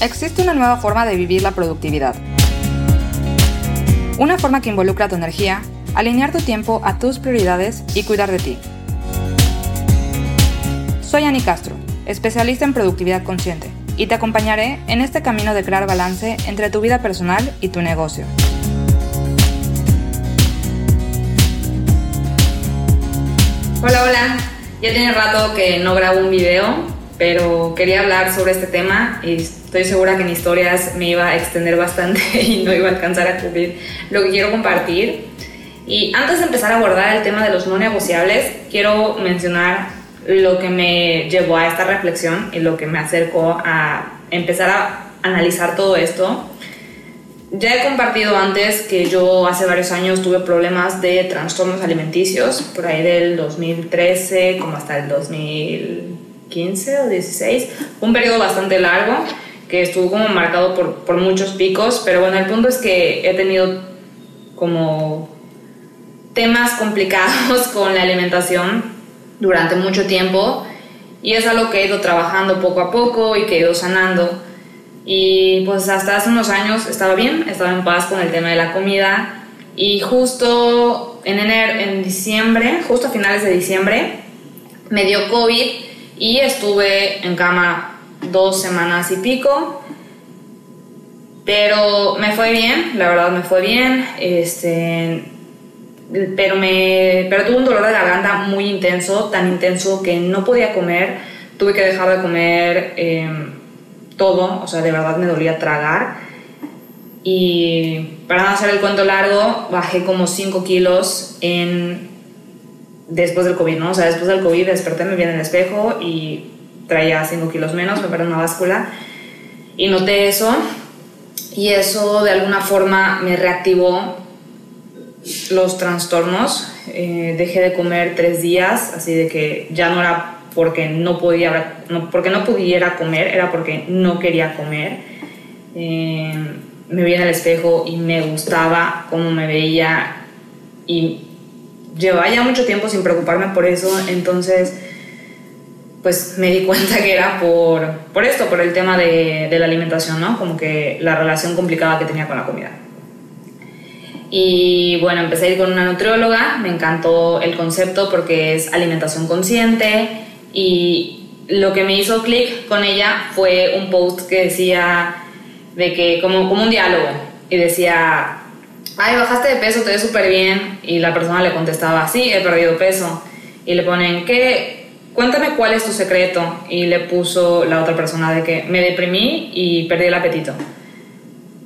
existe una nueva forma de vivir la productividad. Una forma que involucra tu energía, alinear tu tiempo a tus prioridades y cuidar de ti. Soy Ani Castro, especialista en productividad consciente, y te acompañaré en este camino de crear balance entre tu vida personal y tu negocio. Hola, hola. Ya tiene rato que no grabo un video, pero quería hablar sobre este tema y estoy segura que en historias me iba a extender bastante y no iba a alcanzar a cubrir lo que quiero compartir. Y antes de empezar a abordar el tema de los no negociables, quiero mencionar lo que me llevó a esta reflexión y lo que me acercó a empezar a analizar todo esto. Ya he compartido antes que yo hace varios años tuve problemas de trastornos alimenticios, por ahí del 2013 como hasta el 2015 o 16, un periodo bastante largo que estuvo como marcado por, por muchos picos, pero bueno, el punto es que he tenido como temas complicados con la alimentación durante mucho tiempo y es algo que he ido trabajando poco a poco y que he ido sanando. Y pues hasta hace unos años estaba bien, estaba en paz con el tema de la comida y justo en enero, en diciembre, justo a finales de diciembre, me dio COVID y estuve en cama dos semanas y pico. Pero me fue bien, la verdad me fue bien. Este, pero, me, pero tuve un dolor de garganta muy intenso, tan intenso que no podía comer. Tuve que dejar de comer em, todo, o sea, de verdad me dolía tragar. Y para no hacer el cuento largo, bajé como 5 kilos en, después del COVID, ¿no? O sea, después del COVID desperté, me vi en el espejo y traía 5 kilos menos, me perdí una báscula. Y noté eso. Y eso de alguna forma me reactivó los trastornos. Eh, dejé de comer tres días, así de que ya no era porque no podía, no, porque no pudiera comer, era porque no quería comer. Eh, me vi en el espejo y me gustaba cómo me veía y llevaba ya mucho tiempo sin preocuparme por eso, entonces pues me di cuenta que era por, por esto, por el tema de, de la alimentación, ¿no? Como que la relación complicada que tenía con la comida. Y bueno, empecé a ir con una nutrióloga, me encantó el concepto porque es alimentación consciente y lo que me hizo clic con ella fue un post que decía de que como, como un diálogo y decía, ay, bajaste de peso, te ves súper bien y la persona le contestaba, sí, he perdido peso y le ponen, ¿qué? Cuéntame cuál es tu secreto y le puso la otra persona de que me deprimí y perdí el apetito.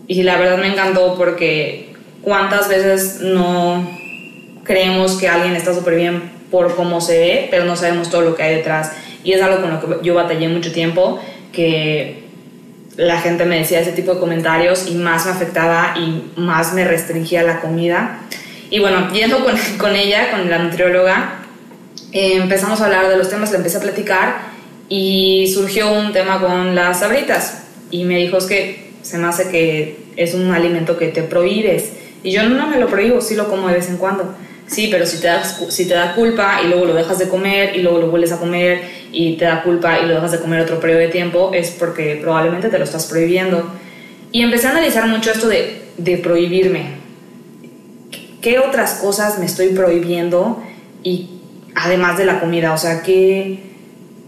Y la verdad me encantó porque cuántas veces no creemos que alguien está súper bien por cómo se ve, pero no sabemos todo lo que hay detrás. Y es algo con lo que yo batallé mucho tiempo, que la gente me decía ese tipo de comentarios y más me afectaba y más me restringía la comida. Y bueno, yendo con, con ella, con la nutrióloga, empezamos a hablar de los temas, le empecé a platicar y surgió un tema con las sabritas. Y me dijo, es que se me hace que es un alimento que te prohíbes y yo no me lo prohíbo, sí lo como de vez en cuando. Sí, pero si te, da, si te da culpa y luego lo dejas de comer y luego lo vuelves a comer y te da culpa y lo dejas de comer otro periodo de tiempo, es porque probablemente te lo estás prohibiendo. Y empecé a analizar mucho esto de, de prohibirme. ¿Qué otras cosas me estoy prohibiendo? Y además de la comida, o sea, ¿qué,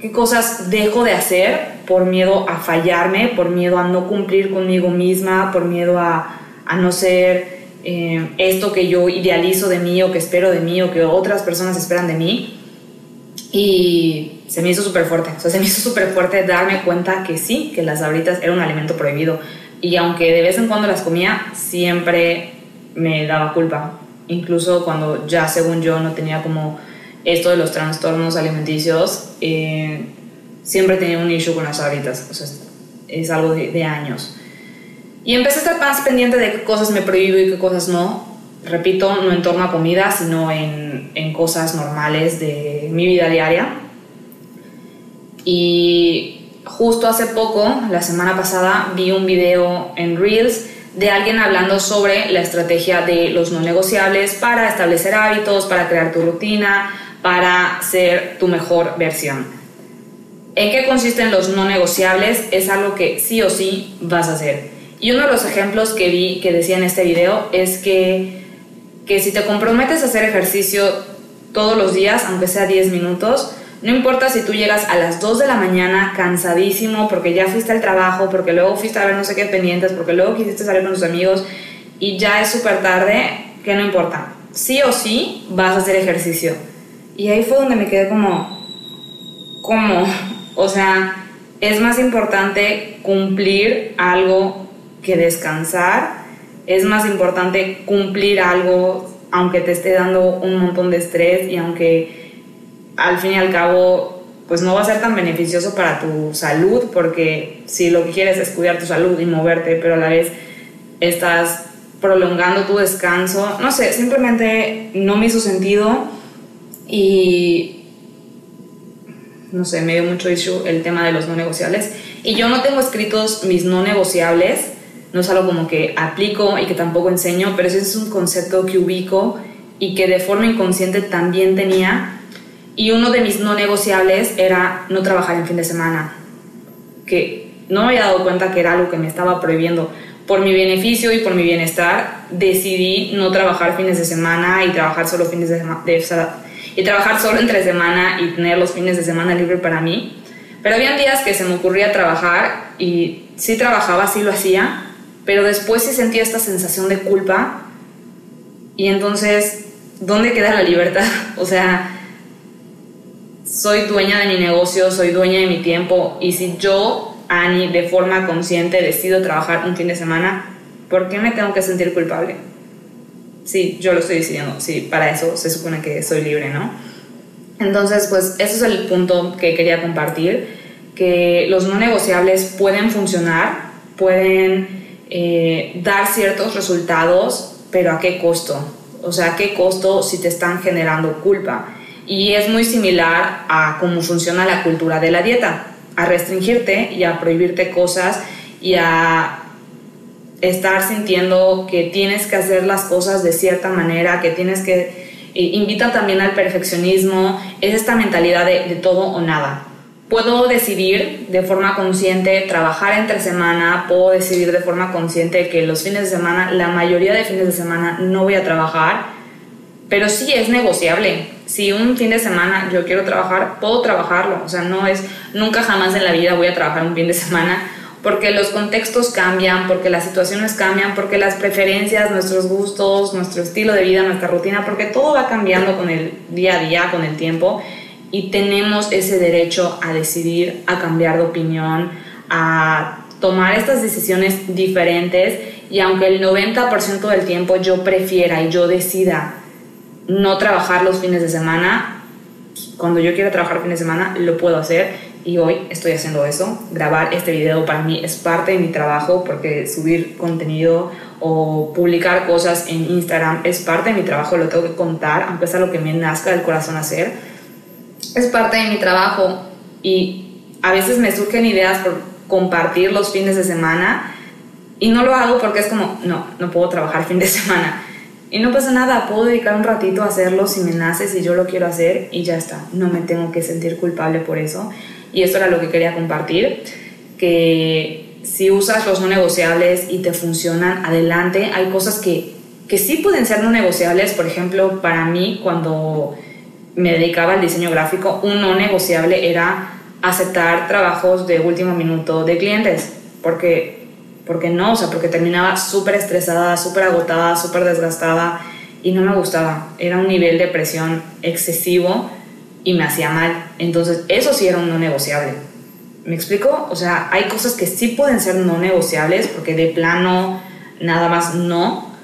qué cosas dejo de hacer por miedo a fallarme, por miedo a no cumplir conmigo misma, por miedo a, a no ser eh, esto que yo idealizo de mí o que espero de mí o que otras personas esperan de mí. Y se me hizo súper fuerte, o sea, se me hizo súper fuerte darme cuenta que sí, que las sabritas eran un alimento prohibido. Y aunque de vez en cuando las comía, siempre me daba culpa. Incluso cuando ya según yo no tenía como esto de los trastornos alimenticios, eh, siempre tenía un issue con las sabritas. O sea, es algo de, de años. Y empecé a estar más pendiente de qué cosas me prohíbo y qué cosas no. Repito, no en torno a comida, sino en, en cosas normales de mi vida diaria. Y justo hace poco, la semana pasada, vi un video en Reels de alguien hablando sobre la estrategia de los no negociables para establecer hábitos, para crear tu rutina, para ser tu mejor versión. ¿En qué consisten los no negociables? Es algo que sí o sí vas a hacer. Y uno de los ejemplos que vi que decía en este video es que, que si te comprometes a hacer ejercicio todos los días, aunque sea 10 minutos, no importa si tú llegas a las 2 de la mañana cansadísimo porque ya fuiste al trabajo, porque luego fuiste a ver no sé qué pendientes, porque luego quisiste salir con tus amigos y ya es súper tarde, que no importa. Sí o sí vas a hacer ejercicio. Y ahí fue donde me quedé como, ¿cómo? O sea, es más importante cumplir algo que descansar. Es más importante cumplir algo aunque te esté dando un montón de estrés y aunque al fin y al cabo pues no va a ser tan beneficioso para tu salud porque si lo que quieres es cuidar tu salud y moverte pero a la vez estás prolongando tu descanso, no sé, simplemente no me hizo sentido y no sé, me dio mucho issue el tema de los no negociables. Y yo no tengo escritos mis no negociables, no es algo como que aplico y que tampoco enseño, pero ese es un concepto que ubico y que de forma inconsciente también tenía. Y uno de mis no negociables era no trabajar en fin de semana, que no me había dado cuenta que era algo que me estaba prohibiendo. Por mi beneficio y por mi bienestar, decidí no trabajar fines de semana y trabajar solo fines de semana y trabajar solo entre semana y tener los fines de semana libre para mí. Pero había días que se me ocurría trabajar y sí trabajaba, sí lo hacía, pero después sí sentía esta sensación de culpa y entonces, ¿dónde queda la libertad? O sea, soy dueña de mi negocio, soy dueña de mi tiempo y si yo, Ani, de forma consciente decido trabajar un fin de semana, ¿por qué me tengo que sentir culpable? Sí, yo lo estoy decidiendo, sí, para eso se supone que soy libre, ¿no? Entonces, pues ese es el punto que quería compartir, que los no negociables pueden funcionar, pueden eh, dar ciertos resultados, pero ¿a qué costo? O sea, ¿a qué costo si te están generando culpa? Y es muy similar a cómo funciona la cultura de la dieta, a restringirte y a prohibirte cosas y a estar sintiendo que tienes que hacer las cosas de cierta manera, que tienes que... invita también al perfeccionismo, es esta mentalidad de, de todo o nada. Puedo decidir de forma consciente trabajar entre semana, puedo decidir de forma consciente que los fines de semana, la mayoría de fines de semana no voy a trabajar, pero sí es negociable. Si un fin de semana yo quiero trabajar, puedo trabajarlo. O sea, no es, nunca jamás en la vida voy a trabajar un fin de semana porque los contextos cambian, porque las situaciones cambian, porque las preferencias, nuestros gustos, nuestro estilo de vida, nuestra rutina, porque todo va cambiando con el día a día, con el tiempo, y tenemos ese derecho a decidir, a cambiar de opinión, a tomar estas decisiones diferentes, y aunque el 90% del tiempo yo prefiera y yo decida no trabajar los fines de semana, cuando yo quiero trabajar fines de semana, lo puedo hacer y hoy estoy haciendo eso. Grabar este video para mí es parte de mi trabajo porque subir contenido o publicar cosas en Instagram es parte de mi trabajo, lo tengo que contar, aunque sea lo que me nazca del corazón hacer. Es parte de mi trabajo y a veces me surgen ideas por compartir los fines de semana y no lo hago porque es como, no, no puedo trabajar fin de semana. Y no pasa nada, puedo dedicar un ratito a hacerlo si me nace, si yo lo quiero hacer y ya está. No me tengo que sentir culpable por eso. Y esto era lo que quería compartir, que si usas los no negociables y te funcionan, adelante. Hay cosas que, que sí pueden ser no negociables. Por ejemplo, para mí, cuando me dedicaba al diseño gráfico, un no negociable era aceptar trabajos de último minuto de clientes, porque, porque no, o sea, porque terminaba súper estresada, súper agotada, súper desgastada y no me gustaba. Era un nivel de presión excesivo y me hacía mal. Entonces, eso sí era un no negociable. ¿Me explico? O sea, hay cosas que sí pueden ser no negociables porque de plano nada más no.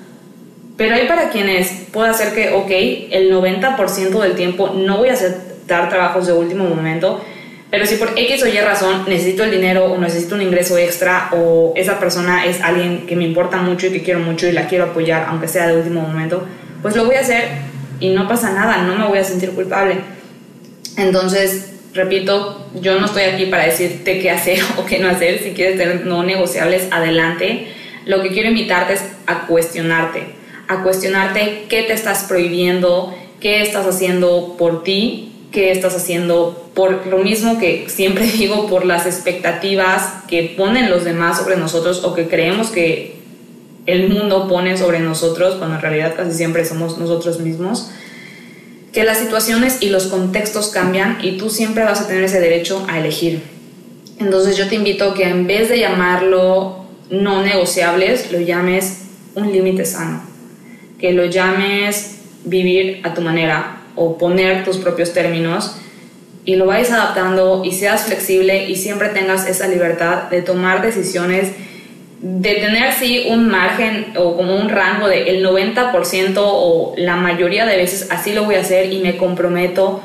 Pero hay para quienes puede hacer que, ok, el 90% del tiempo no voy a aceptar trabajos de último momento, pero si por X o Y razón necesito el dinero o necesito un ingreso extra o esa persona es alguien que me importa mucho y que quiero mucho y la quiero apoyar, aunque sea de último momento, pues lo voy a hacer y no pasa nada, no me voy a sentir culpable. Entonces, repito, yo no estoy aquí para decirte qué hacer o qué no hacer. Si quieres tener no negociables, adelante. Lo que quiero invitarte es a cuestionarte, a cuestionarte qué te estás prohibiendo, qué estás haciendo por ti qué estás haciendo por lo mismo que siempre digo, por las expectativas que ponen los demás sobre nosotros o que creemos que el mundo pone sobre nosotros, cuando en realidad casi siempre somos nosotros mismos, que las situaciones y los contextos cambian y tú siempre vas a tener ese derecho a elegir. Entonces yo te invito a que en vez de llamarlo no negociables, lo llames un límite sano, que lo llames vivir a tu manera o poner tus propios términos y lo vayas adaptando y seas flexible y siempre tengas esa libertad de tomar decisiones de tener sí un margen o como un rango de el 90% o la mayoría de veces así lo voy a hacer y me comprometo,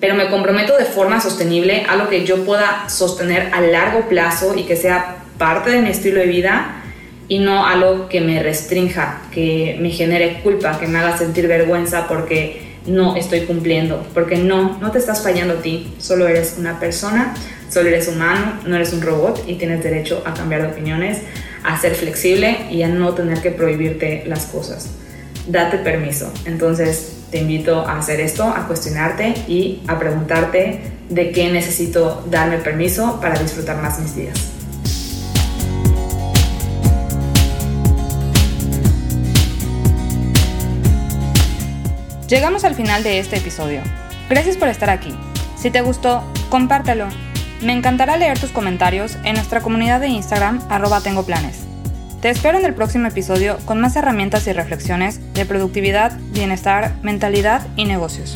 pero me comprometo de forma sostenible, a lo que yo pueda sostener a largo plazo y que sea parte de mi estilo de vida y no algo que me restrinja, que me genere culpa, que me haga sentir vergüenza porque no estoy cumpliendo, porque no, no te estás fallando a ti, solo eres una persona, solo eres humano, no eres un robot y tienes derecho a cambiar de opiniones a ser flexible y a no tener que prohibirte las cosas. Date permiso. Entonces te invito a hacer esto, a cuestionarte y a preguntarte de qué necesito darme permiso para disfrutar más mis días. Llegamos al final de este episodio. Gracias por estar aquí. Si te gustó, compártelo me encantará leer tus comentarios en nuestra comunidad de Instagram arroba. Te espero en el próximo episodio con más herramientas y reflexiones de productividad, bienestar, mentalidad y negocios.